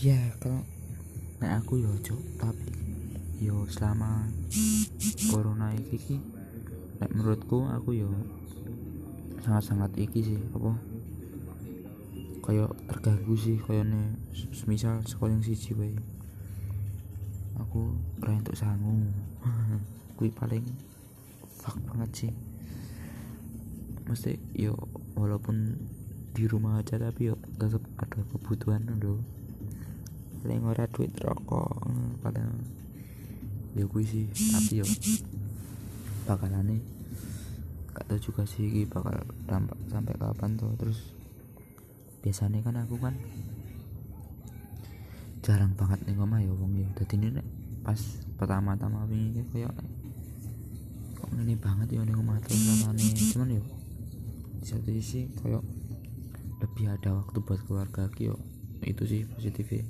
ya kalau nek aku yo cok tapi yo selama corona iki ki nek menurutku aku yo sangat-sangat iki sih apa? Kayak terganggu sih kayak nih semisal sekolah yang siji wae. Aku ora entuk sangu. Kuwi paling fuck banget sih. Mesti yo walaupun di rumah aja tapi yo tetap ada kebutuhan lho paling ora duit rokok paling ya kuwi sih tapi yo bakalane gak tau juga sih iki bakal dampak sampai kapan tuh terus biasanya kan aku kan jarang banget nih ngomong ya wong ya. Dadi ini pas pertama-tama wingi kayak kok ini banget ya nih ngomong terus cuman yo di satu sisi kayak lebih ada waktu buat keluarga ki yo itu sih positifnya